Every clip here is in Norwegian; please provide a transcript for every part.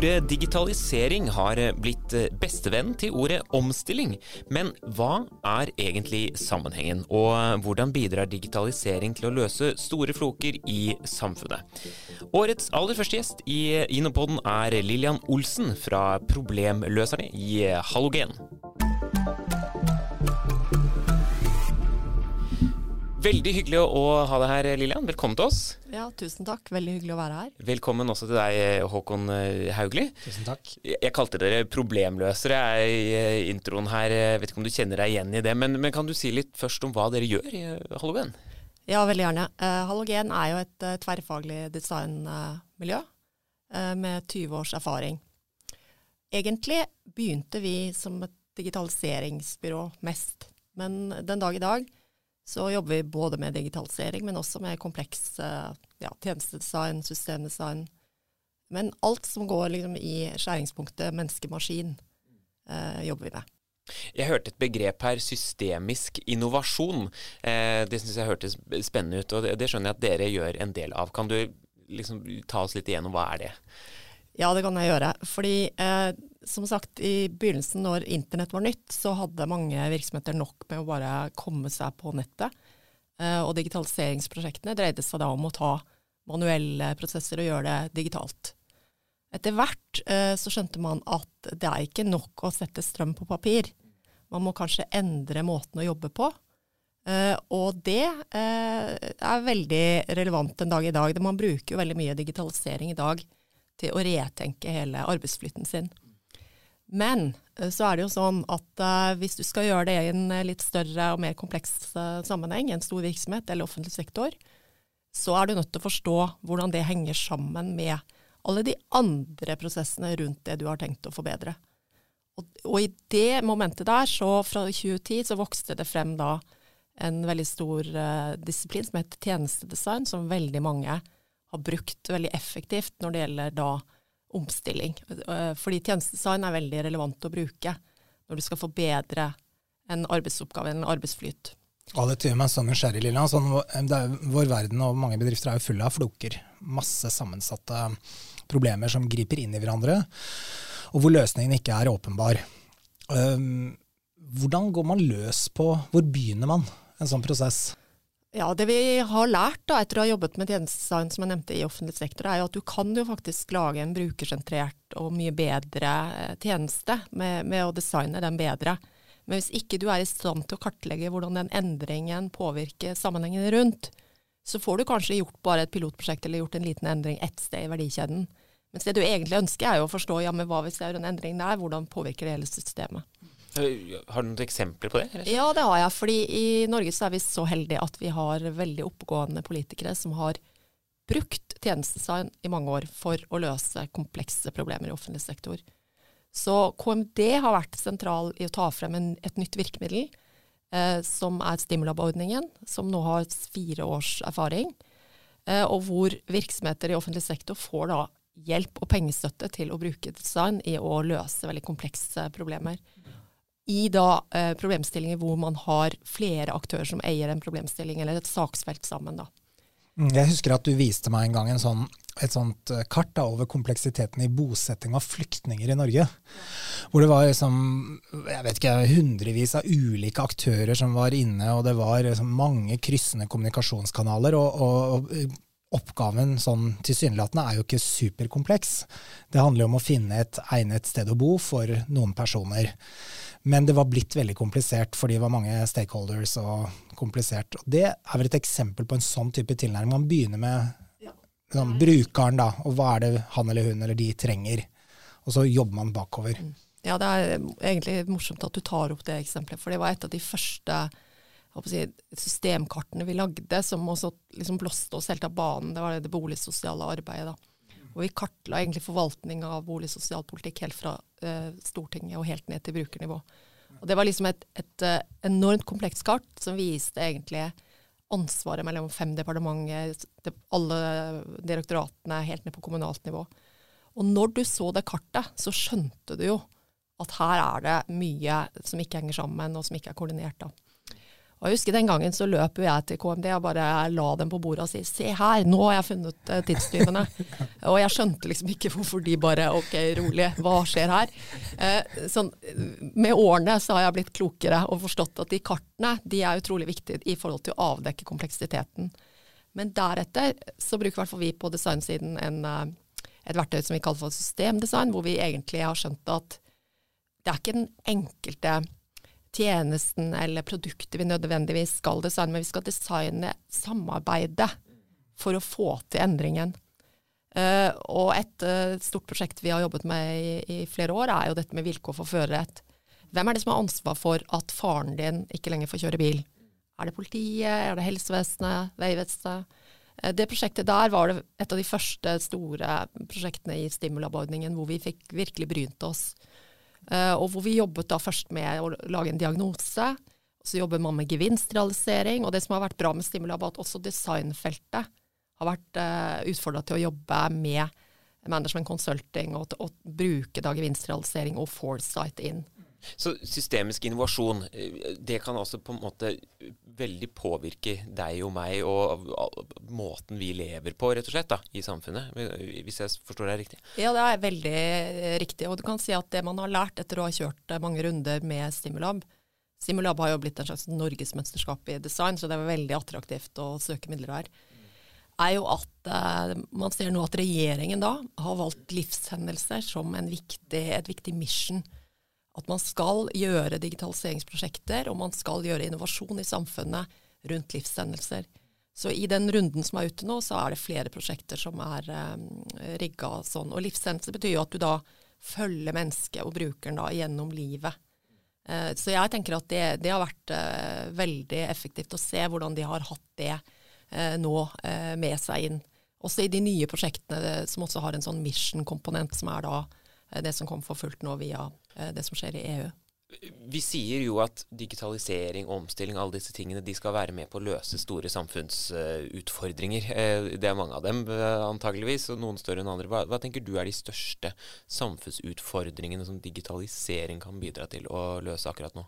Ordet digitalisering har blitt bestevennen til ordet omstilling. Men hva er egentlig sammenhengen, og hvordan bidrar digitalisering til å løse store floker i samfunnet? Årets aller første gjest i Inopoden er Lillian Olsen fra Problemløserne i Halogen. Veldig hyggelig å ha deg her, Lillian. Velkommen til oss. Ja, tusen takk. Veldig hyggelig å være her. Velkommen også til deg, Håkon eh, Haugli. Tusen takk. Jeg kalte dere problemløsere i eh, introen her. Jeg vet ikke om du kjenner deg igjen i det, men, men kan du si litt først om hva dere gjør i Halogen? Ja, veldig gjerne. Uh, Halogen er jo et uh, tverrfaglig designmiljø uh, med 20 års erfaring. Egentlig begynte vi som et digitaliseringsbyrå mest, men den dag i dag så jobber vi både med digitalisering, men også med kompleks ja, tjenestedesign, systemdesign. Men alt som går liksom i skjæringspunktet menneske-maskin, jobber vi med. Jeg hørte et begrep her, systemisk innovasjon. Eh, det syns jeg hørtes spennende ut, og det, det, skjønner jeg at dere gjør en del av. Kan du liksom ta oss litt igjennom hva er det? Ja, det kan jeg gjøre. Fordi eh, som sagt, i begynnelsen når internett var nytt, så hadde mange virksomheter nok med å bare komme seg på nettet. Eh, og digitaliseringsprosjektene dreide seg da om å ta manuelle prosesser og gjøre det digitalt. Etter hvert eh, så skjønte man at det er ikke nok å sette strøm på papir. Man må kanskje endre måten å jobbe på. Uh, og det uh, er veldig relevant en dag i dag. Man bruker jo veldig mye digitalisering i dag til å retenke hele arbeidsflytten sin. Men eh, så er det jo sånn at hvis du skal gjøre det i en litt større og mer kompleks sammenheng, en stor virksomhet eller offentlig sektor, så er du nødt til å forstå hvordan det henger sammen med alle de andre prosessene rundt det du har tenkt å forbedre. Og, og i det momentet der, så fra 2010, så vokste det frem da en veldig stor uh, disiplin som heter tjenestedesign, som veldig mange har brukt veldig effektivt når det gjelder da omstilling. Uh, fordi tjenestedesign er veldig relevant å bruke når du skal forbedre en arbeidsoppgave, en arbeidsflyt. Og det gjør meg så nysgjerrig, Lilla. Sånn, er, vår verden og mange bedrifter er jo fulle av floker. Masse sammensatte problemer som griper inn i hverandre, og hvor løsningen ikke er åpenbar. Um, hvordan går man løs på Hvor begynner man en sånn prosess? Ja, Det vi har lært da, etter å ha jobbet med tjenestedesign som jeg nevnte i offentlig sektor, er jo at du kan jo faktisk lage en brukersentrert og mye bedre eh, tjeneste med, med, å designe den bedre. Men hvis ikke du er i stand til å kartlegge hvordan den endringen påvirker sammenhengen rundt, så får du kanskje gjort bare et pilotprosjekt eller gjort en liten endring ett sted i verdikjeden. Mens det du egentlig ønsker er jo å forstå ja, men hva hvis det er en endring der, hvordan påvirker det hele systemet. Har du noen eksempler på det? Ja, det har jeg. fordi i Norge så er vi så heldige at vi har veldig oppegående politikere som har brukt tjenestedesign i mange år for å løse komplekse problemer i offentlig sektor. Så KMD har vært sentral i å ta frem en, et nytt virkemiddel, eh, som er Stimulab-ordningen, som nå har fire års erfaring, eh, og hvor virksomheter i offentlig sektor får da hjelp og pengestøtte til å bruke design i å løse veldig komplekse problemer i da eh, problemstillinger hvor man har flere aktører som eier en problemstilling, eller et saksfelt sammen. da. Mm, jeg husker at du viste meg en gang en sånn, et sånt eh, kart da, over kompleksiteten i bosetting av flyktninger i Norge. Hvor det var liksom, jeg vet ikke, hundrevis av ulike aktører som var inne, og det var liksom mange kryssende kommunikasjonskanaler. og, og, og Oppgaven sånn tilsynelatende er jo ikke superkompleks. Det handler jo om å finne et egnet sted å bo for noen personer. Men det var blitt veldig komplisert fordi det var mange stakeholders og komplisert. Og det er vel et eksempel på en sånn type tilnærming. Man begynner med ja. sånn, brukeren, da, og hva er det han eller hun eller de trenger. Og så jobber man bakover. Mm. Ja, det er egentlig morsomt at du tar opp det eksempelet, for det var et av de første si, systemkartene vi lagde, som også liksom blåste oss helt av banen. Det var det boligsosiale arbeidet. da. Og vi kartla egentlig forvaltning av boligsosial politikk helt fra eh, Stortinget og helt ned til brukernivå. Og Det var liksom et, et uh, enormt komplekst kart som viste egentlig ansvaret mellom fem departementer, alle direktoratene helt ned på kommunalt nivå. Og når du så det kartet, så skjønte du jo at her er det mye som ikke henger sammen, og som ikke er koordinert. da. Og jeg husker Den gangen så løp jeg til KMD og bare la dem på bordet og si se her, nå har jeg funnet uh, tidstyvene. og jeg skjønte liksom ikke hvorfor de bare ok, rolig, hva skjer her? Uh, sånn, med årene så har jeg blitt klokere og forstått at de kartene de er utrolig viktige i forhold til å avdekke kompleksiteten. Men deretter så bruker i hvert fall vi på designsiden en, uh, et verktøy som vi kaller for systemdesign, hvor vi egentlig har skjønt at det er ikke den enkelte tjenesten eller produktet vi nødvendigvis skal designe, men vi skal designe samarbeidet for å få til endringen. Uh, og et uh, stort prosjekt vi har jobbet med i, i, flere år, er jo dette med vilkår for førerrett. Hvem er det som har ansvar for at faren din ikke lenger får kjøre bil? Er det politiet, er det helsevesenet, Vegvesenet? Uh, det prosjektet der var det et av de første store prosjektene i Stimulab-ordningen hvor vi fikk virkelig brynt oss og hvor vi jobbet da først med å lage en diagnose. Så jobber man med gevinstrealisering. Og det som har vært bra med Stimulab, er at også designfeltet har vært eh, utfordra til å jobbe med management consulting og, og bruke da gevinstrealisering og foresight inn. Så systemisk innovasjon, eh, det kan også på en måte veldig påvirke deg og meg og måten vi lever på, rett og slett, da, i samfunnet. Hvis jeg forstår deg riktig? Ja, det er veldig eh, riktig. Og du kan si at det man har lært etter å ha kjørt eh, mange runder med Stimulab Stimulab har jo blitt en slags norgesmesterskap i design, så det er veldig attraktivt å søke midler her. er jo at eh, Man ser nå at regjeringen da har valgt livshendelser som viktig, et viktig mission at man skal gjøre digitaliseringsprosjekter, og man skal gjøre innovasjon i samfunnet rundt livshendelser. Så i den runden som er ute nå, så er det flere prosjekter som er um, eh, rigga sånn. Og livshendelse betyr jo at du da følger mennesket og brukeren da gjennom livet. Uh, så jeg tenker at det, det har vært uh, veldig effektivt å se hvordan de har hatt det uh, nå med seg inn. Også i de nye prosjektene som også har en sånn mission-komponent, som er da det som kom for fullt nå via Eh, det som skjer i EU. Vi sier jo at digitalisering, omstilling, alle disse tingene de skal være med på å løse store samfunnsutfordringer. Eh, det er mange av dem eh, antageligvis, og noen større enn andre. Hva, hva tenker du er de største samfunnsutfordringene som digitalisering kan bidra til å løse akkurat nå?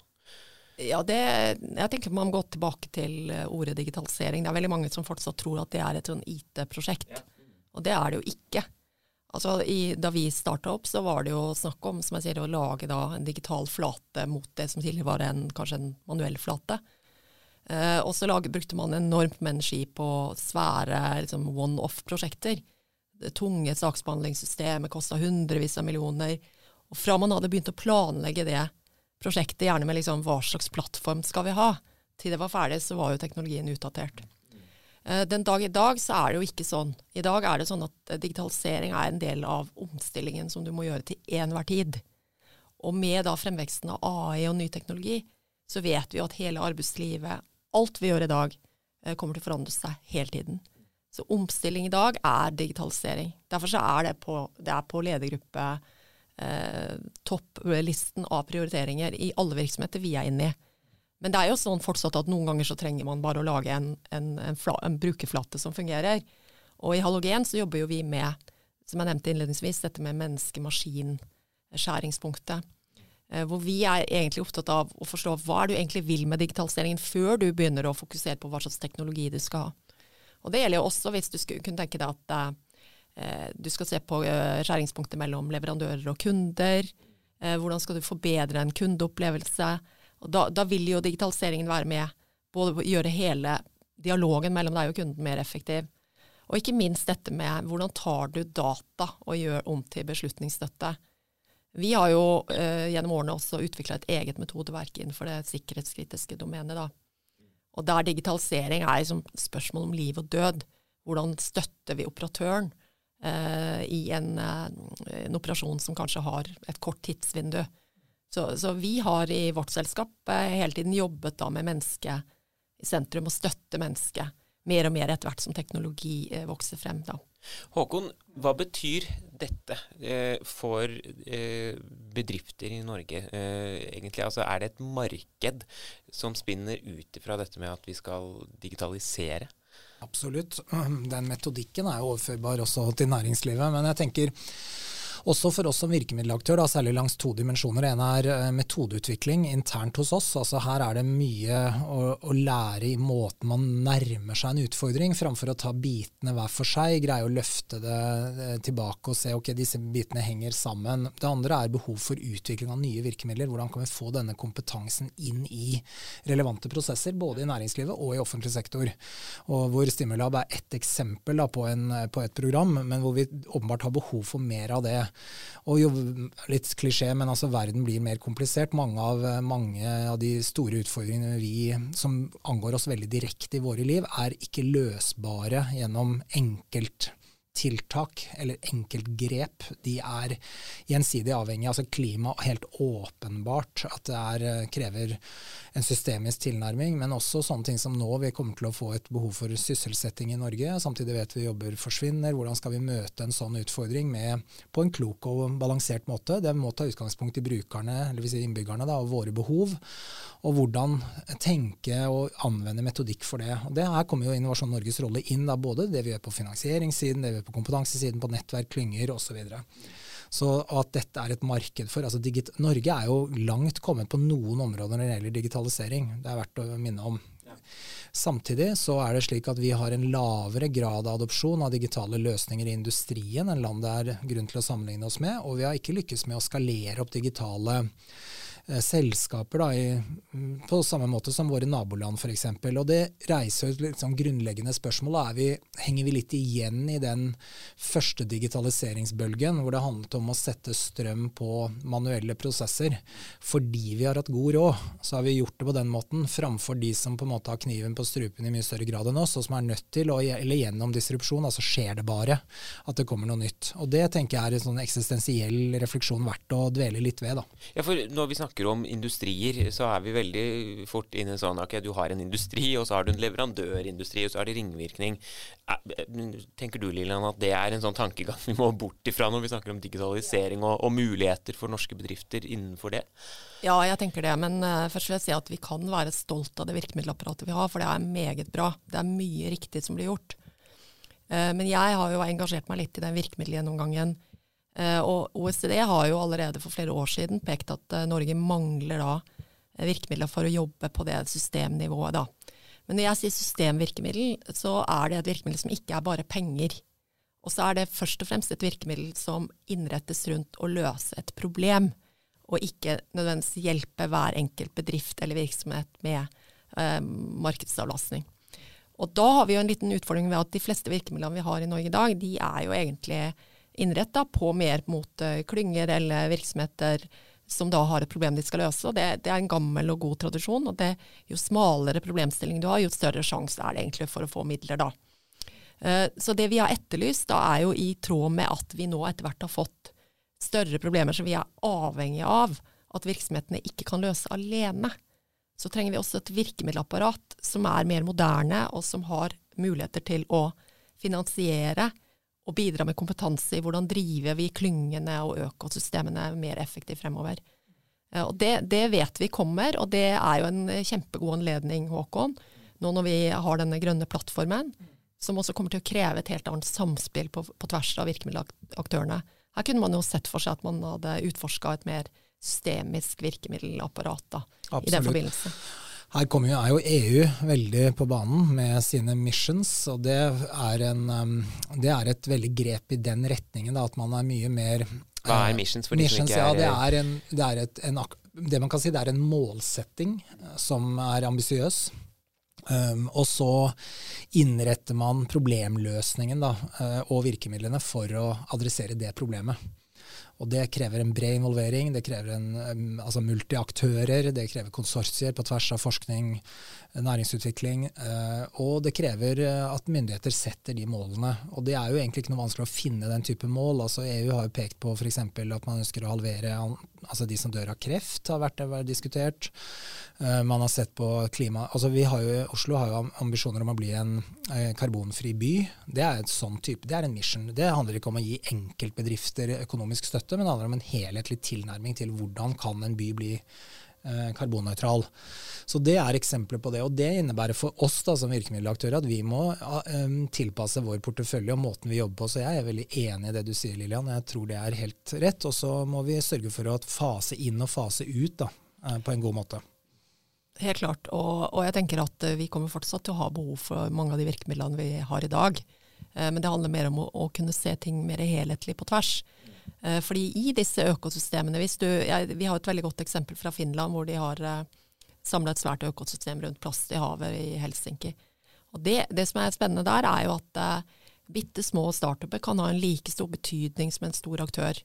Ja, det, jeg tenker Man må gå tilbake til ordet digitalisering. Det er veldig mange som fortsatt tror at det er et sånn IT-prosjekt. Og det er det jo ikke. Altså, i, da vi starta opp, så var det jo snakk om som jeg sier, å lage da, en digital flate mot det som tidligere var en, kanskje en manuell flate. Eh, og så brukte man enormt med energi på svære liksom, one-off-prosjekter. Det tunge saksbehandlingssystemet kosta hundrevis av millioner. Og fra man hadde begynt å planlegge det prosjektet, gjerne med liksom, hva slags plattform skal vi ha, til det var ferdig, så var jo teknologien utdatert. Eh, den dag i dag så er det jo ikke sånn. I dag er det sånn at eh, digitalisering er en del av omstillingen som du må gjøre til enhver tid. Og med da fremveksten av AI og ny teknologi, så vet vi at hele arbeidslivet, alt vi gjør i dag, eh, kommer til å forandre seg hele tiden. Så omstilling i dag er digitalisering. Derfor så er det på, det er på ledergruppe eh, topplisten av prioriteringer i alle virksomheter vi er inne i. Men det er jo sånn fortsatt at noen ganger så trenger man bare å lage en, en, en, fla, en brukerflate som fungerer. Og i Halogen så jobber jo vi med, som jeg nevnte innledningsvis, dette med menneske-maskin-skjæringspunktet. Eh, hvor vi er egentlig opptatt av å forstå hva du egentlig vil med digitaliseringen, før du begynner å fokusere på hva slags teknologi du skal ha. Og det gjelder jo også hvis du skulle kunne tenke deg at eh, du skal se på eh, skjæringspunktet mellom leverandører og kunder. Eh, hvordan skal du forbedre en kundeopplevelse? Og da, da, vil jo digitaliseringen være med både å gjøre hele dialogen mellom deg og kunden mer effektiv. Og ikke minst dette med hvordan tar du data og gjør om til beslutningsstøtte. Vi har jo eh, gjennom årene også utvikla et eget metodeverk innenfor det sikkerhetskritiske domenet. da. Og der digitalisering er liksom spørsmål om liv og død. Hvordan støtter vi operatøren eh, i en, eh, en, operasjon som kanskje har et kort tidsvindu? Så, så, vi har i vårt selskap eh, hele tiden jobbet da med mennesket i sentrum, og støtte mennesket mer og mer etter hvert som teknologi eh, vokser frem. da. Håkon, hva betyr dette eh, for eh, bedrifter i Norge eh, egentlig? Altså, er det et marked som spinner ut ifra dette med at vi skal digitalisere? Absolutt. Den metodikken er jo overførbar også til næringslivet. Men jeg tenker også for oss som virkemiddelaktør, da, særlig langs to dimensjoner. En er eh, metodeutvikling internt hos oss. altså Her er det mye å, å, lære i måten man nærmer seg en utfordring, framfor å ta bitene hver for seg. Greie å løfte det eh, tilbake og se ok, disse bitene henger sammen. Det andre er behov for utvikling av nye virkemidler. Hvordan kan vi få denne kompetansen inn i relevante prosesser, både i næringslivet og i offentlig sektor. Og hvor Stimulab er ett eksempel da, på, en, på et program, men hvor vi åpenbart har behov for mer av det. Og jo, litt klisjé, men altså verden blir mer komplisert. Mange av, mange av de store utfordringene vi, som angår oss veldig direkte i våre liv, er ikke løsbare gjennom enkelt tiltak eller enkeltgrep, de er gjensidig avhengige. Altså klima helt åpenbart at det er, eh, krever en systemisk tilnærming, men også sånne ting som nå. Vi kommer til å få et behov for sysselsetting i Norge. Samtidig vet vi jobber forsvinner. Hvordan skal vi møte en sånn utfordring med, på en klok og balansert måte? Det må ta utgangspunkt i brukerne, eller si innbyggerne, da, og våre behov. Og hvordan tenke og anvende metodikk for det. Og det Her kommer jo Innovasjon Norges rolle inn, da, både det vi gjør på finansieringssiden, det vi gjør på kompetansesiden, på nettverk, klynger osv. Så at dette er et marked for altså Norge er jo langt kommet på noen områder når det gjelder digitalisering. Det er verdt å minne om. Samtidig så er det slik at vi har en lavere grad av adopsjon av digitale løsninger i industrien enn land det er grunn til å sammenligne oss med, og vi har ikke lykkes med å skalere opp digitale selskaper da, i, mm, på samme måte som våre naboland f.eks. Og det reiser et liksom grunnleggende spørsmål. Vi, henger vi litt igjen i den første digitaliseringsbølgen hvor det handlet om å sette strøm på manuelle prosesser? Fordi vi har hatt god råd, så har vi gjort det på den måten, framfor de som på en måte har kniven på strupen i mye større grad enn oss, og som er nødt til, å, eller gjennom disrupsjon, altså skjer det bare at det kommer noe nytt. Og det tenker jeg er en sånn eksistensiell refleksjon verdt å dvele litt ved. da. Ja, for når vi snakker snakker om industrier, så er vi veldig fort inne i sånn ok, du har en industri, og så har du en leverandørindustri, og så er det ringvirkning. Tenker du Lilian, at det er en sånn tankegang vi må bort ifra når vi snakker om digitalisering og, og muligheter for norske bedrifter innenfor det? Ja, jeg tenker det. Men uh, først vil jeg si at vi kan være stolt av det virkemiddelapparatet vi har, for det er meget bra. Det er mye riktig som blir gjort. Uh, men jeg har jo engasjert meg litt i den virkemiddelgjennomgangen Eh, og OECD har jo allerede for flere år siden pekt at eh, Norge mangler da eh, virkemidler for å jobbe på det systemnivået. da. Men når jeg sier systemvirkemiddel, så er det et virkemiddel som ikke er bare penger. Og så er det først og fremst et virkemiddel som innrettes rundt å løse et problem, og ikke nødvendigvis hjelpe hver enkelt bedrift eller virksomhet med eh, markedsavlastning. Og da har vi jo en liten utfordring ved at de fleste virkemidlene vi har i Norge i dag, de er jo egentlig innretta på mer mot uh, klynger eller virksomheter som da har et problem de skal løse. det, det, er en gammel og god tradisjon. og det, Jo smalere problemstilling du har, jo større sjanse er det egentlig for å få midler da. Uh, så det vi har etterlyst, da er jo i tråd med at vi nå etter hvert har fått større problemer som vi er avhengig av at virksomhetene ikke kan løse alene. Så trenger vi også et virkemiddelapparat som er mer moderne, og som har muligheter til å finansiere og bidra med kompetanse i hvordan driver vi klyngene og økosystemene mer effektivt fremover. Eh, og det, det, vet vi kommer, og det er jo en kjempegod anledning, Håkon, nå når vi har denne grønne plattformen, som også kommer til å kreve et helt annet samspill på, på tvers av virkemiddelaktørene. Her kunne man jo sett for seg at man hadde utforska et mer systemisk virkemiddelapparat da, i den forbindelse. Her jo, er jo EU veldig på banen med sine missions, og det er, en, um, det er et veldig grep i den retningen. Da, at man er mye mer Hva er missions for de missions, som ikke er ja, det, er en, det, er et, en, det man kan si det er en målsetting eh, som er ambisiøs. Um, og så innretter man problemløsningen da, og virkemidlene for å adressere det problemet. Og det krever en bred involvering, det krever en, altså multiaktører, det krever konsortier på tvers av forskning, næringsutvikling. Eh, og det krever eh, at myndigheter setter de målene. Og det er jo egentlig ikke noe vanskelig å finne den type mål. Altså EU har jo pekt på f.eks. at man ønsker å halvere altså de som dør av kreft, har vært, vært diskutert. Uh, man har sett på klima altså vi har jo, Oslo har jo ambisjoner om å bli en karbonfri by. Det er, et sånn type, det er en mission. Det handler ikke om å gi enkeltbedrifter økonomisk støtte, men det handler om en helhetlig tilnærming til hvordan kan en by bli karbonnøytral. Så det er eksempler på det. Og det innebærer for oss da, som virkemiddelaktører at vi må um, tilpasse vår portefølje og måten vi jobber på. Så jeg er veldig enig i det du sier, Lilian. Jeg tror det er helt rett. Og så må vi sørge for å fase inn og fase ut da, på en god måte. Helt klart. Og, og, jeg tenker at vi kommer fortsatt til å ha behov for mange av de virkemidlene vi har i dag. Men det handler mer om å, å kunne se ting mer helhetlig på tvers. Eh, fordi i disse økosystemene du, ja, Vi har et veldig godt eksempel fra Finland, hvor de har eh, samla et svært økosystem rundt plast i havet i Helsinki. Og det, det som er spennende der, er jo at uh, bitte små startuper kan ha en like stor betydning som en stor aktør.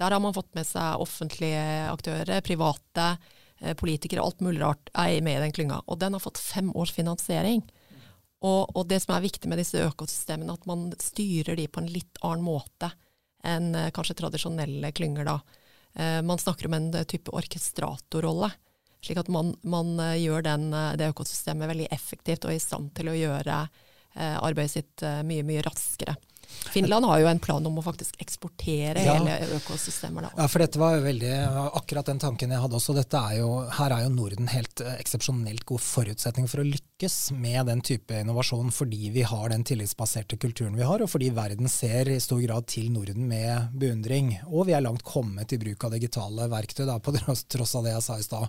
Der har man fått med seg offentlige aktører, private, politikere, alt mulig rart er med i den klynga. Og den har fått fem års finansiering. Og, og det som er viktig med disse økosystemene, at man styrer de på en litt annen måte enn eh, kanskje tradisjonelle klynger. da. Eh, man snakker om en eh, type orkestratorrolle. Slik at man, man gjør den, det økosystemet veldig effektivt og i stand til å gjøre arbeidet sitt mye, mye raskere. Finland har jo en plan om å faktisk eksportere ja. hele økosystemet. Da. Ja, for dette var jo veldig akkurat den tanken jeg hadde også. Er jo, her er jo Norden helt eksepsjonelt god forutsetning for å lykkes med den type innovasjon, fordi vi har den tillitsbaserte kulturen vi har, og fordi verden ser i stor grad til Norden med beundring. Og vi er langt kommet i bruk av digitale verktøy, da, på tross av det jeg sa i stad.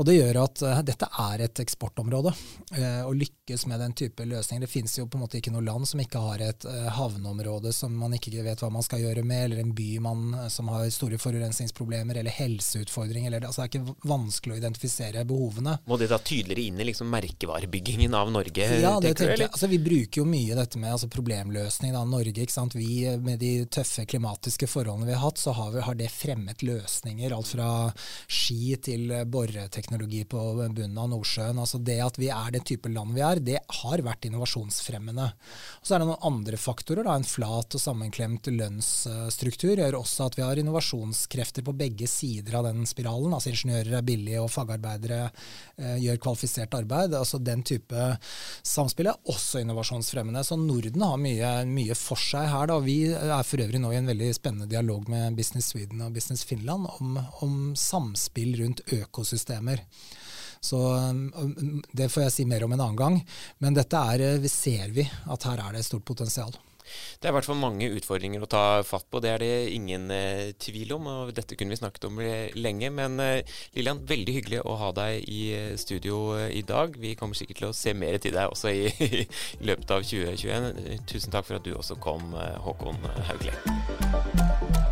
Og det gjør at uh, dette er et eksportområde. Uh, å lykkes med den type løsninger. Det finnes jo på en måte ikke noe land som ikke har et uh, havneområde som man ikke vet hva man skal gjøre med, eller en by man, som har store forurensningsproblemer, eller helseutfordringer. Eller, altså det er ikke vanskelig å identifisere behovene. Må det da tydeligere inn i liksom merkevarebyggingen av Norge? Ja, det tenker jeg. Altså, vi bruker jo mye dette med altså, problemløsning. Da, Norge, ikke sant? Vi, med de tøffe klimatiske forholdene vi har hatt, så har, vi, har det fremmet løsninger. Alt fra ski til boreteknologi på bunnen av Nordsjøen. Altså det at vi er det type land vi er, det har vært innovasjonsfremmende. Og så er det noen andre faktorer da, en flat og sammenklemt lønnsstruktur gjør også at vi har innovasjonskrefter på begge sider av den spiralen. Altså ingeniører er billige, og fagarbeidere eh, gjør kvalifisert arbeid. Altså Den type samspill er også innovasjonsfremmende. Så Norden har mye, mye for seg her. Da. Vi er for øvrig nå i en veldig spennende dialog med Business Sweden og Business Finland om, om samspill rundt økosystemer. Så um, Det får jeg si mer om en annen gang. Men dette er, eh, ser vi at her er det et stort potensial. Det er i hvert fall mange utfordringer å ta fatt på, det er det ingen eh, tvil om. og Dette kunne vi snakket om lenge. Men eh, Lillian, veldig hyggelig å ha deg i eh, studio eh, i dag. Vi kommer sikkert til å se mer til deg også i, i løpet av 2021. Tusen takk for at du også kom, eh, Håkon Hauglie.